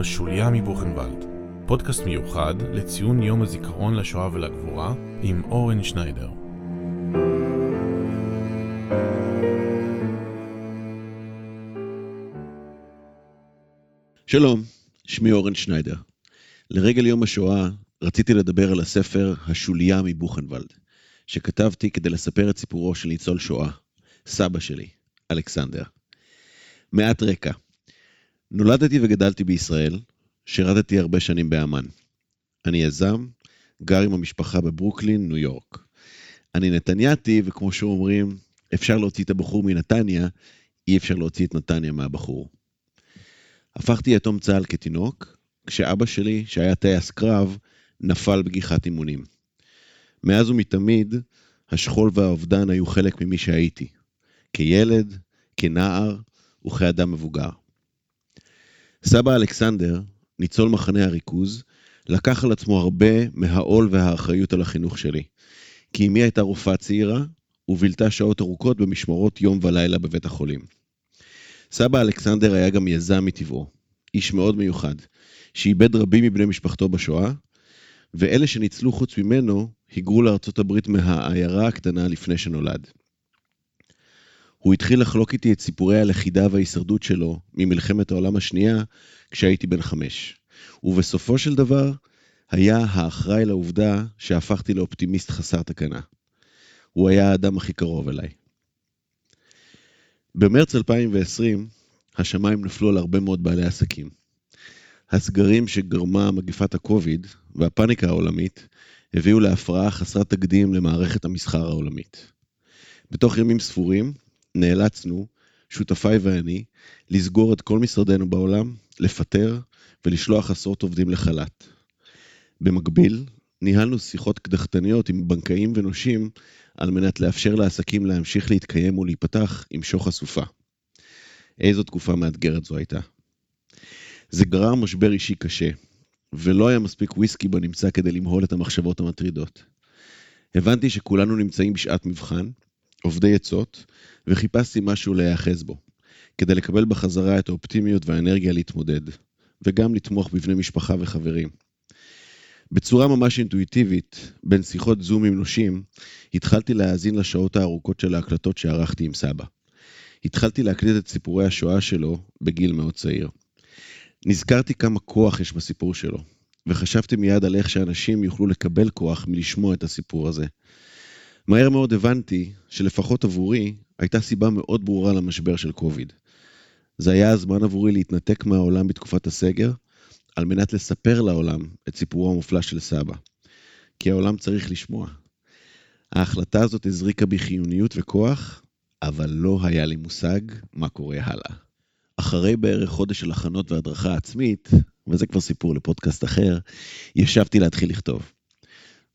השוליה מבוכנוולד, פודקאסט מיוחד לציון יום הזיכרון לשואה ולגבורה עם אורן שניידר. שלום, שמי אורן שניידר. לרגל יום השואה רציתי לדבר על הספר השוליה מבוכנוולד, שכתבתי כדי לספר את סיפורו של ניצול שואה, סבא שלי, אלכסנדר. מעט רקע. נולדתי וגדלתי בישראל, שירתתי הרבה שנים באמ"ן. אני יזם, גר עם המשפחה בברוקלין, ניו יורק. אני נתניאתי, וכמו שאומרים, אפשר להוציא את הבחור מנתניה, אי אפשר להוציא את נתניה מהבחור. הפכתי יתום צה"ל כתינוק, כשאבא שלי, שהיה טייס קרב, נפל בגיחת אימונים. מאז ומתמיד, השכול והאובדן היו חלק ממי שהייתי, כילד, כנער וכאדם מבוגר. סבא אלכסנדר, ניצול מחנה הריכוז, לקח על עצמו הרבה מהעול והאחריות על החינוך שלי. כי אמי הייתה רופאה צעירה, ובילתה שעות ארוכות במשמרות יום ולילה בבית החולים. סבא אלכסנדר היה גם יזם מטבעו, איש מאוד מיוחד, שאיבד רבים מבני משפחתו בשואה, ואלה שניצלו חוץ ממנו, היגרו לארצות הברית מהעיירה הקטנה לפני שנולד. הוא התחיל לחלוק איתי את סיפורי הלכידה וההישרדות שלו ממלחמת העולם השנייה כשהייתי בן חמש. ובסופו של דבר, היה האחראי לעובדה שהפכתי לאופטימיסט חסר תקנה. הוא היה האדם הכי קרוב אליי. במרץ 2020, השמיים נפלו על הרבה מאוד בעלי עסקים. הסגרים שגרמה מגפת הקוביד והפאניקה העולמית הביאו להפרעה חסרת תקדים למערכת המסחר העולמית. בתוך ימים ספורים נאלצנו, שותפיי ואני, לסגור את כל משרדינו בעולם, לפטר ולשלוח עשרות עובדים לחל"ת. במקביל, ניהלנו שיחות קדחתניות עם בנקאים ונושים על מנת לאפשר לעסקים להמשיך להתקיים ולהיפתח עם שוך אסופה. איזו תקופה מאתגרת זו הייתה. זה גרר משבר אישי קשה, ולא היה מספיק וויסקי בנמצא כדי למהול את המחשבות המטרידות. הבנתי שכולנו נמצאים בשעת מבחן, עובדי עצות, וחיפשתי משהו להיאחז בו, כדי לקבל בחזרה את האופטימיות והאנרגיה להתמודד, וגם לתמוך בבני משפחה וחברים. בצורה ממש אינטואיטיבית, בין שיחות זום עם נושים, התחלתי להאזין לשעות הארוכות של ההקלטות שערכתי עם סבא. התחלתי להקליט את סיפורי השואה שלו בגיל מאוד צעיר. נזכרתי כמה כוח יש בסיפור שלו, וחשבתי מיד על איך שאנשים יוכלו לקבל כוח מלשמוע את הסיפור הזה. מהר מאוד הבנתי שלפחות עבורי הייתה סיבה מאוד ברורה למשבר של קוביד. זה היה הזמן עבורי להתנתק מהעולם בתקופת הסגר, על מנת לספר לעולם את סיפורו המופלא של סבא. כי העולם צריך לשמוע. ההחלטה הזאת הזריקה בי חיוניות וכוח, אבל לא היה לי מושג מה קורה הלאה. אחרי בערך חודש של הכנות והדרכה עצמית, וזה כבר סיפור לפודקאסט אחר, ישבתי להתחיל לכתוב.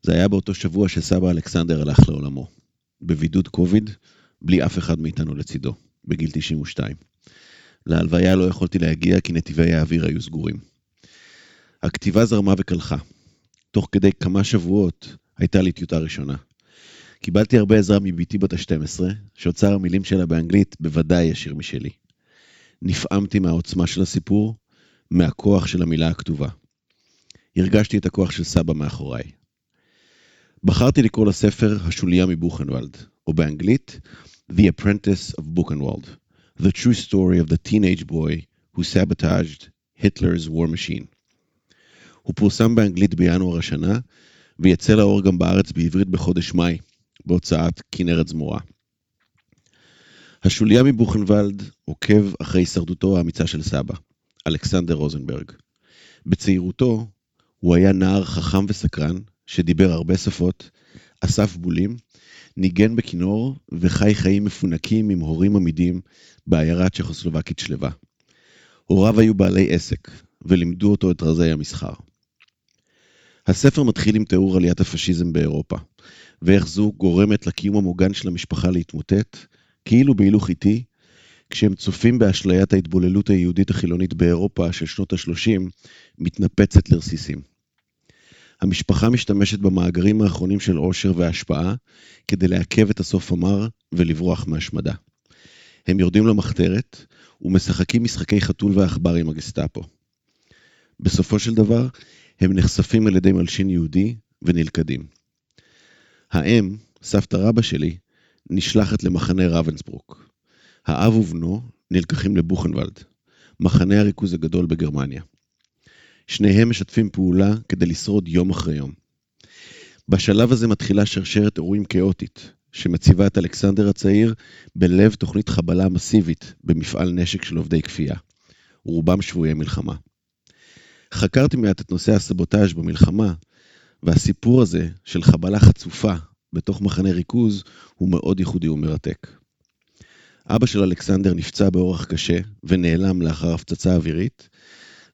זה היה באותו שבוע שסבא אלכסנדר הלך לעולמו. בבידוד קוביד, בלי אף אחד מאיתנו לצידו, בגיל 92. להלוויה לא יכולתי להגיע כי נתיבי האוויר היו סגורים. הכתיבה זרמה וקלחה. תוך כדי כמה שבועות הייתה לי טיוטה ראשונה. קיבלתי הרבה עזרה מבתי בת ה-12, שאוצר המילים שלה באנגלית בוודאי ישיר משלי. נפעמתי מהעוצמה של הסיפור, מהכוח של המילה הכתובה. הרגשתי את הכוח של סבא מאחוריי. בחרתי לקרוא לספר השוליה מבוכנוולד, או באנגלית The Apprentice of Buchenwald, The True Story of the Teenage Boy who Sabotaged Hitler's War Machine. הוא פורסם באנגלית בינואר השנה, ויצא לאור גם בארץ בעברית בחודש מאי, בהוצאת כנרת זמורה. השוליה מבוכנוולד עוקב אחרי הישרדותו האמיצה של סבא, אלכסנדר רוזנברג. בצעירותו הוא היה נער חכם וסקרן, שדיבר הרבה שפות, אסף בולים, ניגן בכינור וחי חיים מפונקים עם הורים עמידים בעיירה צ'כוסלובקית שלווה. הוריו היו בעלי עסק, ולימדו אותו את רזי המסחר. הספר מתחיל עם תיאור עליית הפשיזם באירופה, ואיך זו גורמת לקיום המוגן של המשפחה להתמוטט, כאילו בהילוך איטי, כשהם צופים באשליית ההתבוללות היהודית החילונית באירופה של שנות ה-30, מתנפצת לרסיסים. המשפחה משתמשת במאגרים האחרונים של עושר והשפעה כדי לעכב את הסוף המר ולברוח מהשמדה. הם יורדים למחתרת ומשחקים משחקי חתול ועכבר עם הגסטאפו. בסופו של דבר, הם נחשפים על ידי מלשין יהודי ונלכדים. האם, סבתא רבא שלי, נשלחת למחנה ravensbrück. האב ובנו נלקחים לבוכנוולד, מחנה הריכוז הגדול בגרמניה. שניהם משתפים פעולה כדי לשרוד יום אחרי יום. בשלב הזה מתחילה שרשרת אירועים כאוטית, שמציבה את אלכסנדר הצעיר בלב תוכנית חבלה מסיבית במפעל נשק של עובדי כפייה, רובם שבויי מלחמה. חקרתי מעט את נושא הסבוטאז' במלחמה, והסיפור הזה של חבלה חצופה בתוך מחנה ריכוז הוא מאוד ייחודי ומרתק. אבא של אלכסנדר נפצע באורח קשה ונעלם לאחר הפצצה אווירית,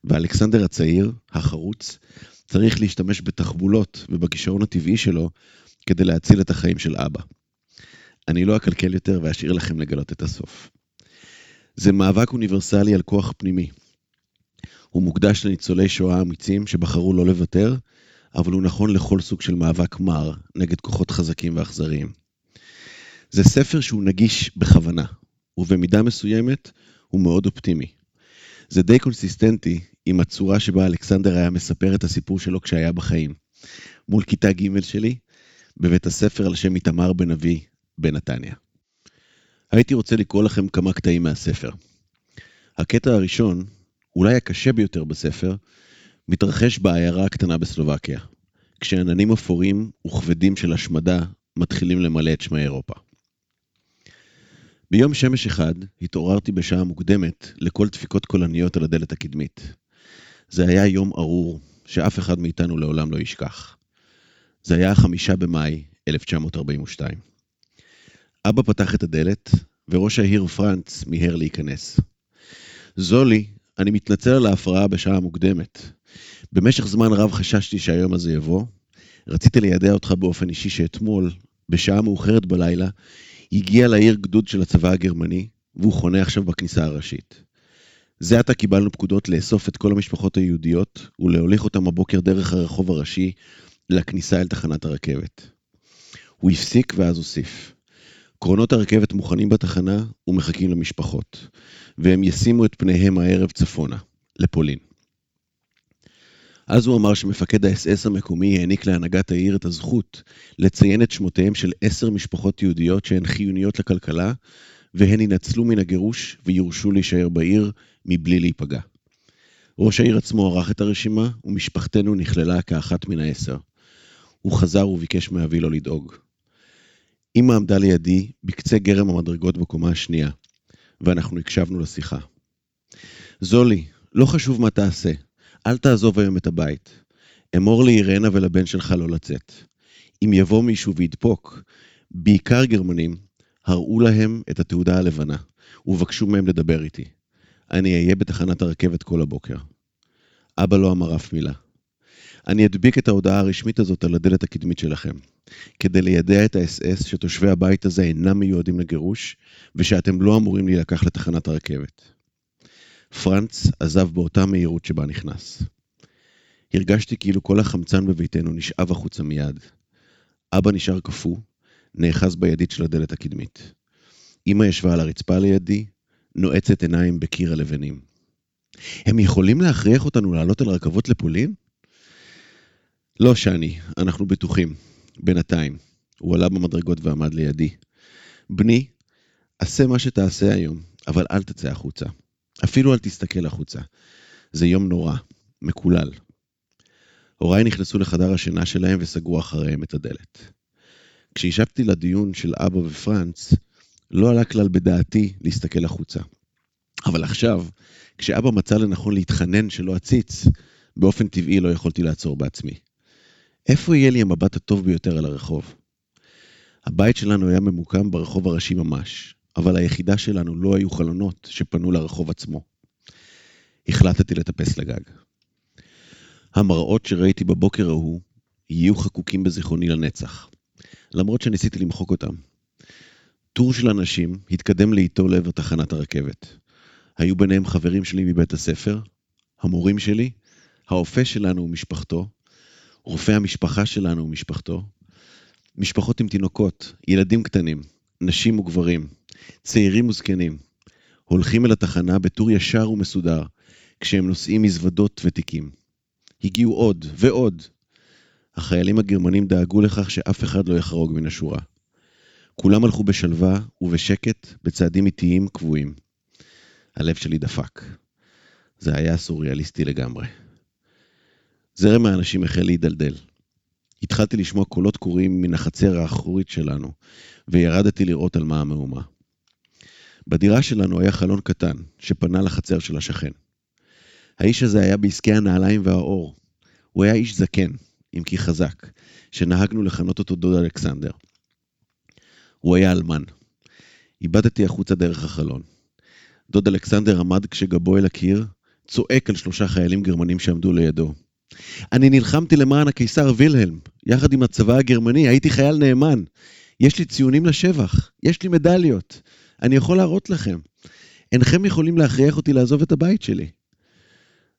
ואלכסנדר הצעיר, החרוץ, צריך להשתמש בתחבולות ובכישרון הטבעי שלו כדי להציל את החיים של אבא. אני לא אקלקל יותר ואשאיר לכם לגלות את הסוף. זה מאבק אוניברסלי על כוח פנימי. הוא מוקדש לניצולי שואה אמיצים שבחרו לא לוותר, אבל הוא נכון לכל סוג של מאבק מר נגד כוחות חזקים ואכזריים. זה ספר שהוא נגיש בכוונה, ובמידה מסוימת הוא מאוד אופטימי. זה די קונסיסטנטי עם הצורה שבה אלכסנדר היה מספר את הסיפור שלו כשהיה בחיים. מול כיתה ג' שלי, בבית הספר על שם איתמר בן אבי בנתניה. הייתי רוצה לקרוא לכם כמה קטעים מהספר. הקטע הראשון, אולי הקשה ביותר בספר, מתרחש בעיירה הקטנה בסלובקיה, כשעננים אפורים וכבדים של השמדה מתחילים למלא את שמי אירופה. ביום שמש אחד התעוררתי בשעה מוקדמת לכל דפיקות קולניות על הדלת הקדמית. זה היה יום ארור שאף אחד מאיתנו לעולם לא ישכח. זה היה החמישה במאי 1942. אבא פתח את הדלת, וראש העיר פרנץ מיהר להיכנס. זולי, אני מתנצל על ההפרעה בשעה מוקדמת. במשך זמן רב חששתי שהיום הזה יבוא. רציתי לידע אותך באופן אישי שאתמול, בשעה מאוחרת בלילה, הגיע לעיר גדוד של הצבא הגרמני, והוא חונה עכשיו בכניסה הראשית. זה עתה קיבלנו פקודות לאסוף את כל המשפחות היהודיות ולהוליך אותם הבוקר דרך הרחוב הראשי לכניסה אל תחנת הרכבת. הוא הפסיק ואז הוסיף. קרונות הרכבת מוכנים בתחנה ומחכים למשפחות, והם ישימו את פניהם הערב צפונה, לפולין. אז הוא אמר שמפקד האס-אס המקומי העניק להנהגת העיר את הזכות לציין את שמותיהם של עשר משפחות יהודיות שהן חיוניות לכלכלה, והן ינצלו מן הגירוש ויורשו להישאר בעיר מבלי להיפגע. ראש העיר עצמו ערך את הרשימה, ומשפחתנו נכללה כאחת מן העשר. הוא חזר וביקש מאבי לא לדאוג. אמא עמדה לידי בקצה גרם המדרגות בקומה השנייה, ואנחנו הקשבנו לשיחה. זולי, לא חשוב מה תעשה, אל תעזוב היום את הבית. אמור לאירנה ולבן שלך לא לצאת. אם יבוא מישהו וידפוק, בעיקר גרמנים, הראו להם את התעודה הלבנה, ובקשו מהם לדבר איתי. אני אהיה בתחנת הרכבת כל הבוקר. אבא לא אמר אף מילה. אני אדביק את ההודעה הרשמית הזאת על הדלת הקדמית שלכם, כדי לידע את האס-אס שתושבי הבית הזה אינם מיועדים לגירוש, ושאתם לא אמורים להילקח לתחנת הרכבת. פרנץ עזב באותה מהירות שבה נכנס. הרגשתי כאילו כל החמצן בביתנו נשאב החוצה מיד. אבא נשאר קפוא, נאחז בידית של הדלת הקדמית. אמא ישבה על הרצפה לידי, נועצת עיניים בקיר הלבנים. הם יכולים להכריח אותנו לעלות על רכבות לפולין? לא, שני, אנחנו בטוחים. בינתיים. הוא עלה במדרגות ועמד לידי. בני, עשה מה שתעשה היום, אבל אל תצא החוצה. אפילו אל תסתכל החוצה. זה יום נורא, מקולל. הוריי נכנסו לחדר השינה שלהם וסגרו אחריהם את הדלת. כשהשבתי לדיון של אבא ופרנץ, לא עלה כלל בדעתי להסתכל החוצה. אבל עכשיו, כשאבא מצא לנכון להתחנן שלא אציץ, באופן טבעי לא יכולתי לעצור בעצמי. איפה יהיה לי המבט הטוב ביותר על הרחוב? הבית שלנו היה ממוקם ברחוב הראשי ממש, אבל היחידה שלנו לא היו חלונות שפנו לרחוב עצמו. החלטתי לטפס לגג. המראות שראיתי בבוקר ההוא יהיו חקוקים בזיכרוני לנצח, למרות שניסיתי למחוק אותם. טור של אנשים התקדם לאיתו לעבר תחנת הרכבת. היו ביניהם חברים שלי מבית הספר, המורים שלי, האופה שלנו ומשפחתו, רופא המשפחה שלנו ומשפחתו, משפחות עם תינוקות, ילדים קטנים, נשים וגברים, צעירים וזקנים, הולכים אל התחנה בטור ישר ומסודר, כשהם נושאים מזוודות ותיקים. הגיעו עוד ועוד. החיילים הגרמנים דאגו לכך שאף אחד לא יחרוג מן השורה. כולם הלכו בשלווה ובשקט, בצעדים איטיים קבועים. הלב שלי דפק. זה היה סוריאליסטי לגמרי. זרם האנשים החל להידלדל. התחלתי לשמוע קולות קוראים מן החצר האחורית שלנו, וירדתי לראות על מה המהומה. בדירה שלנו היה חלון קטן, שפנה לחצר של השכן. האיש הזה היה בעסקי הנעליים והאור. הוא היה איש זקן, אם כי חזק, שנהגנו לכנות אותו דוד אלכסנדר. הוא היה אלמן. איבדתי החוצה דרך החלון. דוד אלכסנדר עמד כשגבו אל הקיר, צועק על שלושה חיילים גרמנים שעמדו לידו. אני נלחמתי למען הקיסר וילהלם, יחד עם הצבא הגרמני, הייתי חייל נאמן. יש לי ציונים לשבח, יש לי מדליות. אני יכול להראות לכם. אינכם יכולים להכריח אותי לעזוב את הבית שלי.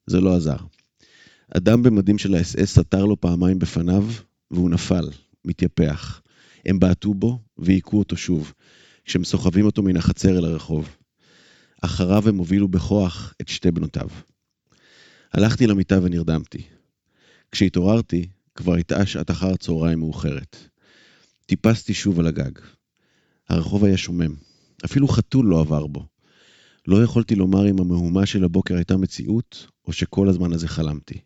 זה לא עזר. אדם במדים של האס-אס סתר לו פעמיים בפניו, והוא נפל, מתייפח. הם בעטו בו והיכו אותו שוב, כשהם סוחבים אותו מן החצר אל הרחוב. אחריו הם הובילו בכוח את שתי בנותיו. הלכתי למיטה ונרדמתי. כשהתעוררתי, כבר הייתה שעת אחר צהריים מאוחרת. טיפסתי שוב על הגג. הרחוב היה שומם, אפילו חתול לא עבר בו. לא יכולתי לומר אם המהומה של הבוקר הייתה מציאות, או שכל הזמן הזה חלמתי.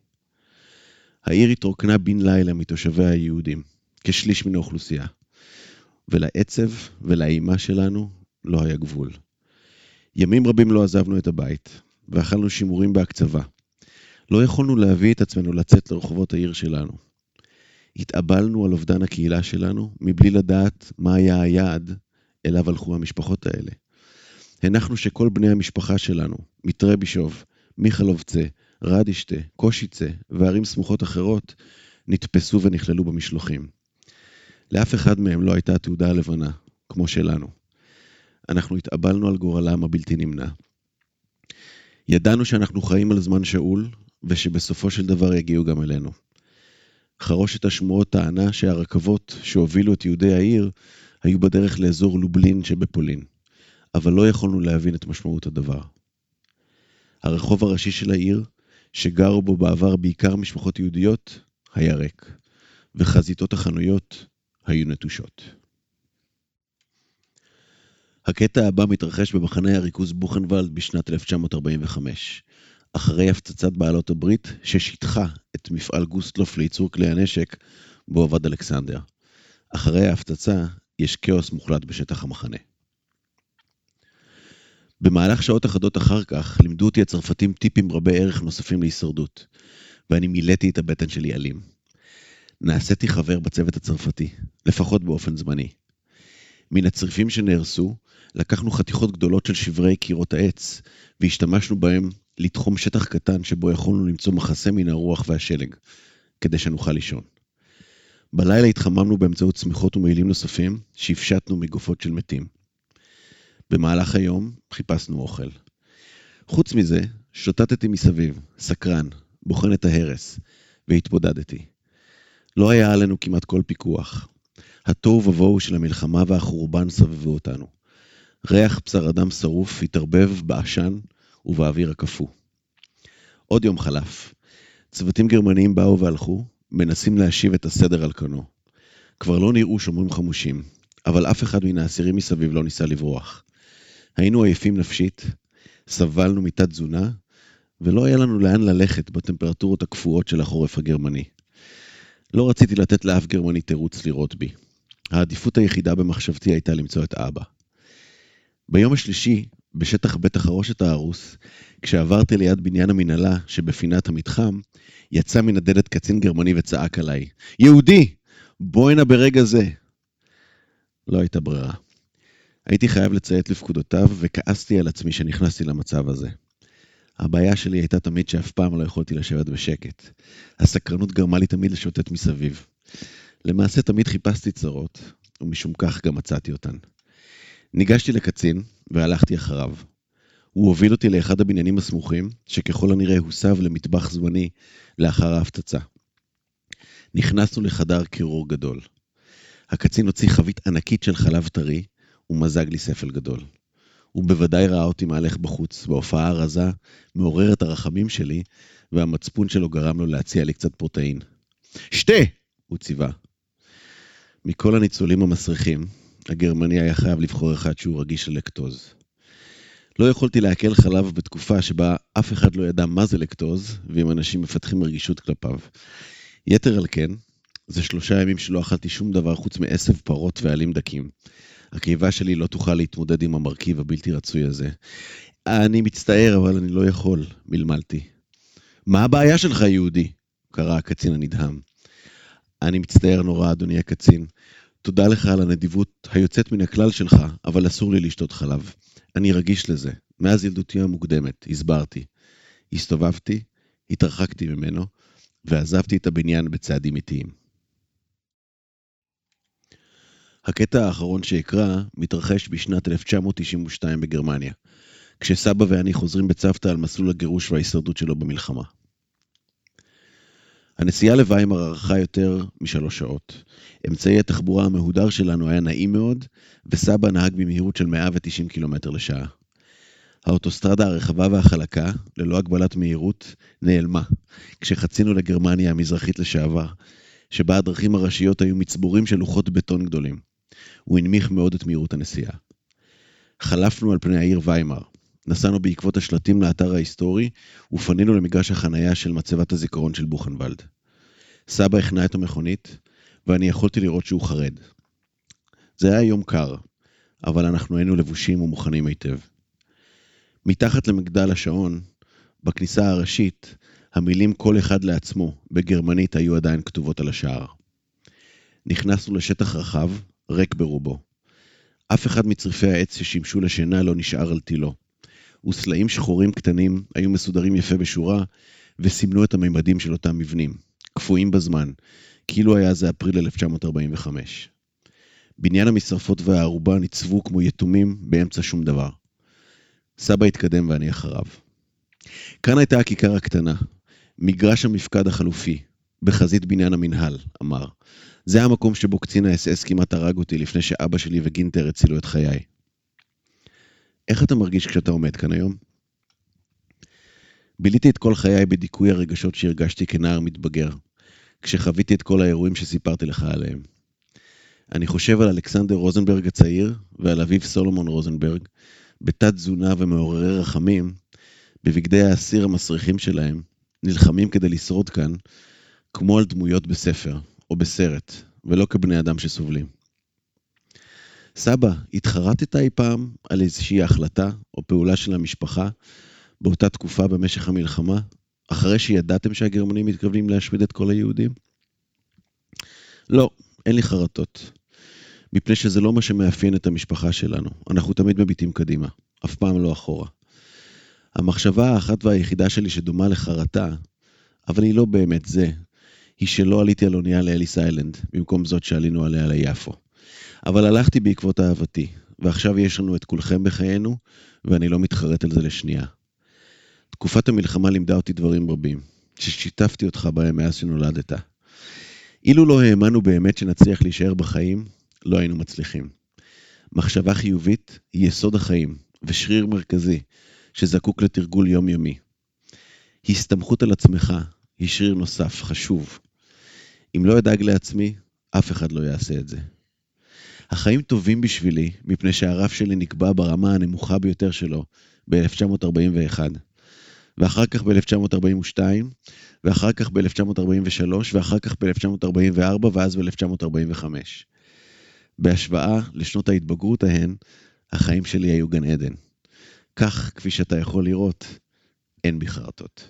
העיר התרוקנה בן לילה מתושביה היהודים, כשליש מן האוכלוסייה. ולעצב ולאימה שלנו לא היה גבול. ימים רבים לא עזבנו את הבית, ואכלנו שימורים בהקצבה. לא יכולנו להביא את עצמנו לצאת לרחובות העיר שלנו. התאבלנו על אובדן הקהילה שלנו, מבלי לדעת מה היה היעד אליו הלכו המשפחות האלה. הנחנו שכל בני המשפחה שלנו, מיטרי בישוב, מיכלובצה, רדישטה, קושיצה וערים סמוכות אחרות, נתפסו ונכללו במשלוחים. לאף אחד מהם לא הייתה התעודה הלבנה, כמו שלנו. אנחנו התאבלנו על גורלם הבלתי נמנע. ידענו שאנחנו חיים על זמן שאול, ושבסופו של דבר יגיעו גם אלינו. חרושת השמועות טענה שהרכבות שהובילו את יהודי העיר היו בדרך לאזור לובלין שבפולין, אבל לא יכולנו להבין את משמעות הדבר. הרחוב הראשי של העיר, שגרו בו בעבר בעיקר משפחות יהודיות, היה ריק, וחזיתות החנויות היו נטושות. הקטע הבא מתרחש במחנה הריכוז בוכנוולד בשנת 1945, אחרי הפצצת בעלות הברית ששיטחה את מפעל גוסטלוף לייצור כלי הנשק בו עבד אלכסנדר. אחרי ההפצצה יש כאוס מוחלט בשטח המחנה. במהלך שעות אחדות אחר כך לימדו אותי הצרפתים טיפים רבי ערך נוספים להישרדות, ואני מילאתי את הבטן שלי אלים. נעשיתי חבר בצוות הצרפתי, לפחות באופן זמני. מן הצריפים שנהרסו, לקחנו חתיכות גדולות של שברי קירות העץ, והשתמשנו בהם לתחום שטח קטן שבו יכולנו למצוא מחסה מן הרוח והשלג, כדי שנוכל לישון. בלילה התחממנו באמצעות צמיחות ומעילים נוספים, שהפשטנו מגופות של מתים. במהלך היום חיפשנו אוכל. חוץ מזה, שוטטתי מסביב, סקרן, בוחן את ההרס, והתבודדתי. לא היה עלינו כמעט כל פיקוח. התוהו ובוהו של המלחמה והחורבן סבבו אותנו. ריח בשר אדם שרוף התערבב בעשן ובאוויר הקפוא. עוד יום חלף. צוותים גרמניים באו והלכו, מנסים להשיב את הסדר על כנו. כבר לא נראו שומרים חמושים, אבל אף אחד מן האסירים מסביב לא ניסה לברוח. היינו עייפים נפשית, סבלנו מתת-תזונה, ולא היה לנו לאן ללכת בטמפרטורות הקפואות של החורף הגרמני. לא רציתי לתת לאף גרמני תירוץ לירות בי. העדיפות היחידה במחשבתי הייתה למצוא את אבא. ביום השלישי, בשטח בית החרושת ההרוס, כשעברתי ליד בניין המנהלה שבפינת המתחם, יצא מן הדלת קצין גרמני וצעק עליי, יהודי! בוא הנה ברגע זה! לא הייתה ברירה. הייתי חייב לציית לפקודותיו, וכעסתי על עצמי שנכנסתי למצב הזה. הבעיה שלי הייתה תמיד שאף פעם לא יכולתי לשבת בשקט. הסקרנות גרמה לי תמיד לשוטט מסביב. למעשה תמיד חיפשתי צרות, ומשום כך גם מצאתי אותן. ניגשתי לקצין, והלכתי אחריו. הוא הוביל אותי לאחד הבניינים הסמוכים, שככל הנראה הוסב למטבח זמני לאחר ההפצצה. נכנסנו לחדר קירור גדול. הקצין הוציא חבית ענקית של חלב טרי, ומזג לי ספל גדול. הוא בוודאי ראה אותי מהלך בחוץ, בהופעה הרזה, מעוררת הרחמים שלי, והמצפון שלו גרם לו להציע לי קצת פרוטאין. שתה! הוא ציווה. מכל הניצולים המסריחים, הגרמני היה חייב לבחור אחד שהוא רגיש ללקטוז. לא יכולתי לעכל חלב בתקופה שבה אף אחד לא ידע מה זה לקטוז, ואם אנשים מפתחים רגישות כלפיו. יתר על כן, זה שלושה ימים שלא אכלתי שום דבר חוץ מעשב פרות ועלים דקים. הקיבה שלי לא תוכל להתמודד עם המרכיב הבלתי רצוי הזה. אני מצטער, אבל אני לא יכול, מלמלתי. מה הבעיה שלך, יהודי? קרא הקצין הנדהם. אני מצטער נורא, אדוני הקצין. תודה לך על הנדיבות היוצאת מן הכלל שלך, אבל אסור לי לשתות חלב. אני רגיש לזה. מאז ילדותי המוקדמת, הסברתי. הסתובבתי, התרחקתי ממנו, ועזבתי את הבניין בצעדים איטיים. הקטע האחרון שאקרא מתרחש בשנת 1992 בגרמניה, כשסבא ואני חוזרים בצוותא על מסלול הגירוש וההישרדות שלו במלחמה. הנסיעה לוויימר ארכה יותר משלוש שעות. אמצעי התחבורה המהודר שלנו היה נעים מאוד, וסבא נהג במהירות של 190 קילומטר לשעה. האוטוסטרדה הרחבה והחלקה, ללא הגבלת מהירות, נעלמה, כשחצינו לגרמניה המזרחית לשעבר, שבה הדרכים הראשיות היו מצבורים של לוחות בטון גדולים. הוא הנמיך מאוד את מהירות הנסיעה. חלפנו על פני העיר ויימר. נסענו בעקבות השלטים לאתר ההיסטורי, ופנינו למגרש החנייה של מצבת הזיכרון של בוכנוולד. סבא הכנע את המכונית, ואני יכולתי לראות שהוא חרד. זה היה יום קר, אבל אנחנו היינו לבושים ומוכנים היטב. מתחת למגדל השעון, בכניסה הראשית, המילים כל אחד לעצמו, בגרמנית, היו עדיין כתובות על השער. נכנסנו לשטח רחב, ריק ברובו. אף אחד מצריפי העץ ששימשו לשינה לא נשאר על תילו. וסלעים שחורים קטנים היו מסודרים יפה בשורה, וסימנו את הממדים של אותם מבנים, קפואים בזמן, כאילו היה זה אפריל 1945. בניין המשרפות והערובה ניצבו כמו יתומים באמצע שום דבר. סבא התקדם ואני אחריו. כאן הייתה הכיכר הקטנה, מגרש המפקד החלופי, בחזית בניין המנהל, אמר. זה המקום שבו קצין האס-אס כמעט הרג אותי לפני שאבא שלי וגינטר הצילו את חיי. איך אתה מרגיש כשאתה עומד כאן היום? ביליתי את כל חיי בדיכוי הרגשות שהרגשתי כנער מתבגר, כשחוויתי את כל האירועים שסיפרתי לך עליהם. אני חושב על אלכסנדר רוזנברג הצעיר ועל אביו סולומון רוזנברג, בתת תזונה ומעוררי רחמים, בבגדי האסיר המסריחים שלהם, נלחמים כדי לשרוד כאן, כמו על דמויות בספר או בסרט, ולא כבני אדם שסובלים. סבא, התחרטת אי פעם על איזושהי החלטה או פעולה של המשפחה באותה תקופה במשך המלחמה, אחרי שידעתם שהגרמנים מתכוונים להשמיד את כל היהודים? לא, אין לי חרטות. מפני שזה לא מה שמאפיין את המשפחה שלנו. אנחנו תמיד מביטים קדימה, אף פעם לא אחורה. המחשבה האחת והיחידה שלי שדומה לחרטה, אבל היא לא באמת זה, היא שלא עליתי על אונייה לאליס איילנד, במקום זאת שעלינו עליה ליפו. אבל הלכתי בעקבות אהבתי, ועכשיו יש לנו את כולכם בחיינו, ואני לא מתחרט על זה לשנייה. תקופת המלחמה לימדה אותי דברים רבים, ששיתפתי אותך בהם מאז שנולדת. אילו לא האמנו באמת שנצליח להישאר בחיים, לא היינו מצליחים. מחשבה חיובית היא יסוד החיים, ושריר מרכזי, שזקוק לתרגול יומיומי. הסתמכות על עצמך היא שריר נוסף, חשוב. אם לא אדאג לעצמי, אף אחד לא יעשה את זה. החיים טובים בשבילי, מפני שהרף שלי נקבע ברמה הנמוכה ביותר שלו ב-1941, ואחר כך ב-1942, ואחר כך ב-1943, ואחר כך ב-1944, ואז ב-1945. בהשוואה לשנות ההתבגרות ההן, החיים שלי היו גן עדן. כך, כפי שאתה יכול לראות, אין בי חרטות.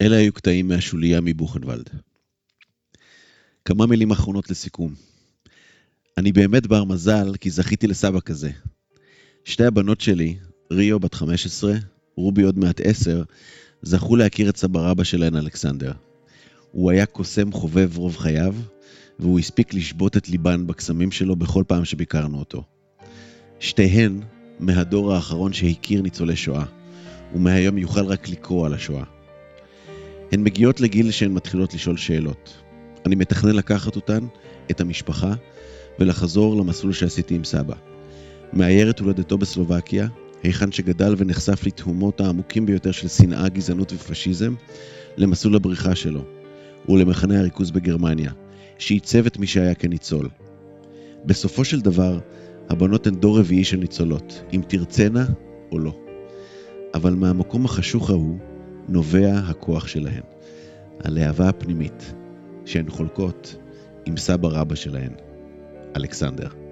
אלה היו קטעים מהשוליה מבוכנוולד. כמה מילים אחרונות לסיכום. אני באמת בר מזל, כי זכיתי לסבא כזה. שתי הבנות שלי, ריו בת 15, רובי עוד מעט 10, זכו להכיר את סבא רבא שלהן אלכסנדר. הוא היה קוסם חובב רוב חייו, והוא הספיק לשבות את ליבן בקסמים שלו בכל פעם שביקרנו אותו. שתיהן מהדור האחרון שהכיר ניצולי שואה, ומהיום יוכל רק לקרוא על השואה. הן מגיעות לגיל שהן מתחילות לשאול שאלות. אני מתכנן לקחת אותן, את המשפחה, ולחזור למסלול שעשיתי עם סבא. מאייר את הולדתו בסלובקיה, היכן שגדל ונחשף לתהומות העמוקים ביותר של שנאה, גזענות ופשיזם, למסלול הבריחה שלו, ולמחנה הריכוז בגרמניה, שעיצב את מי שהיה כניצול. בסופו של דבר, הבנות הן דור רביעי של ניצולות, אם תרצנה או לא. אבל מהמקום החשוך ההוא נובע הכוח שלהן, הלהבה הפנימית שהן חולקות עם סבא רבא שלהן, אלכסנדר.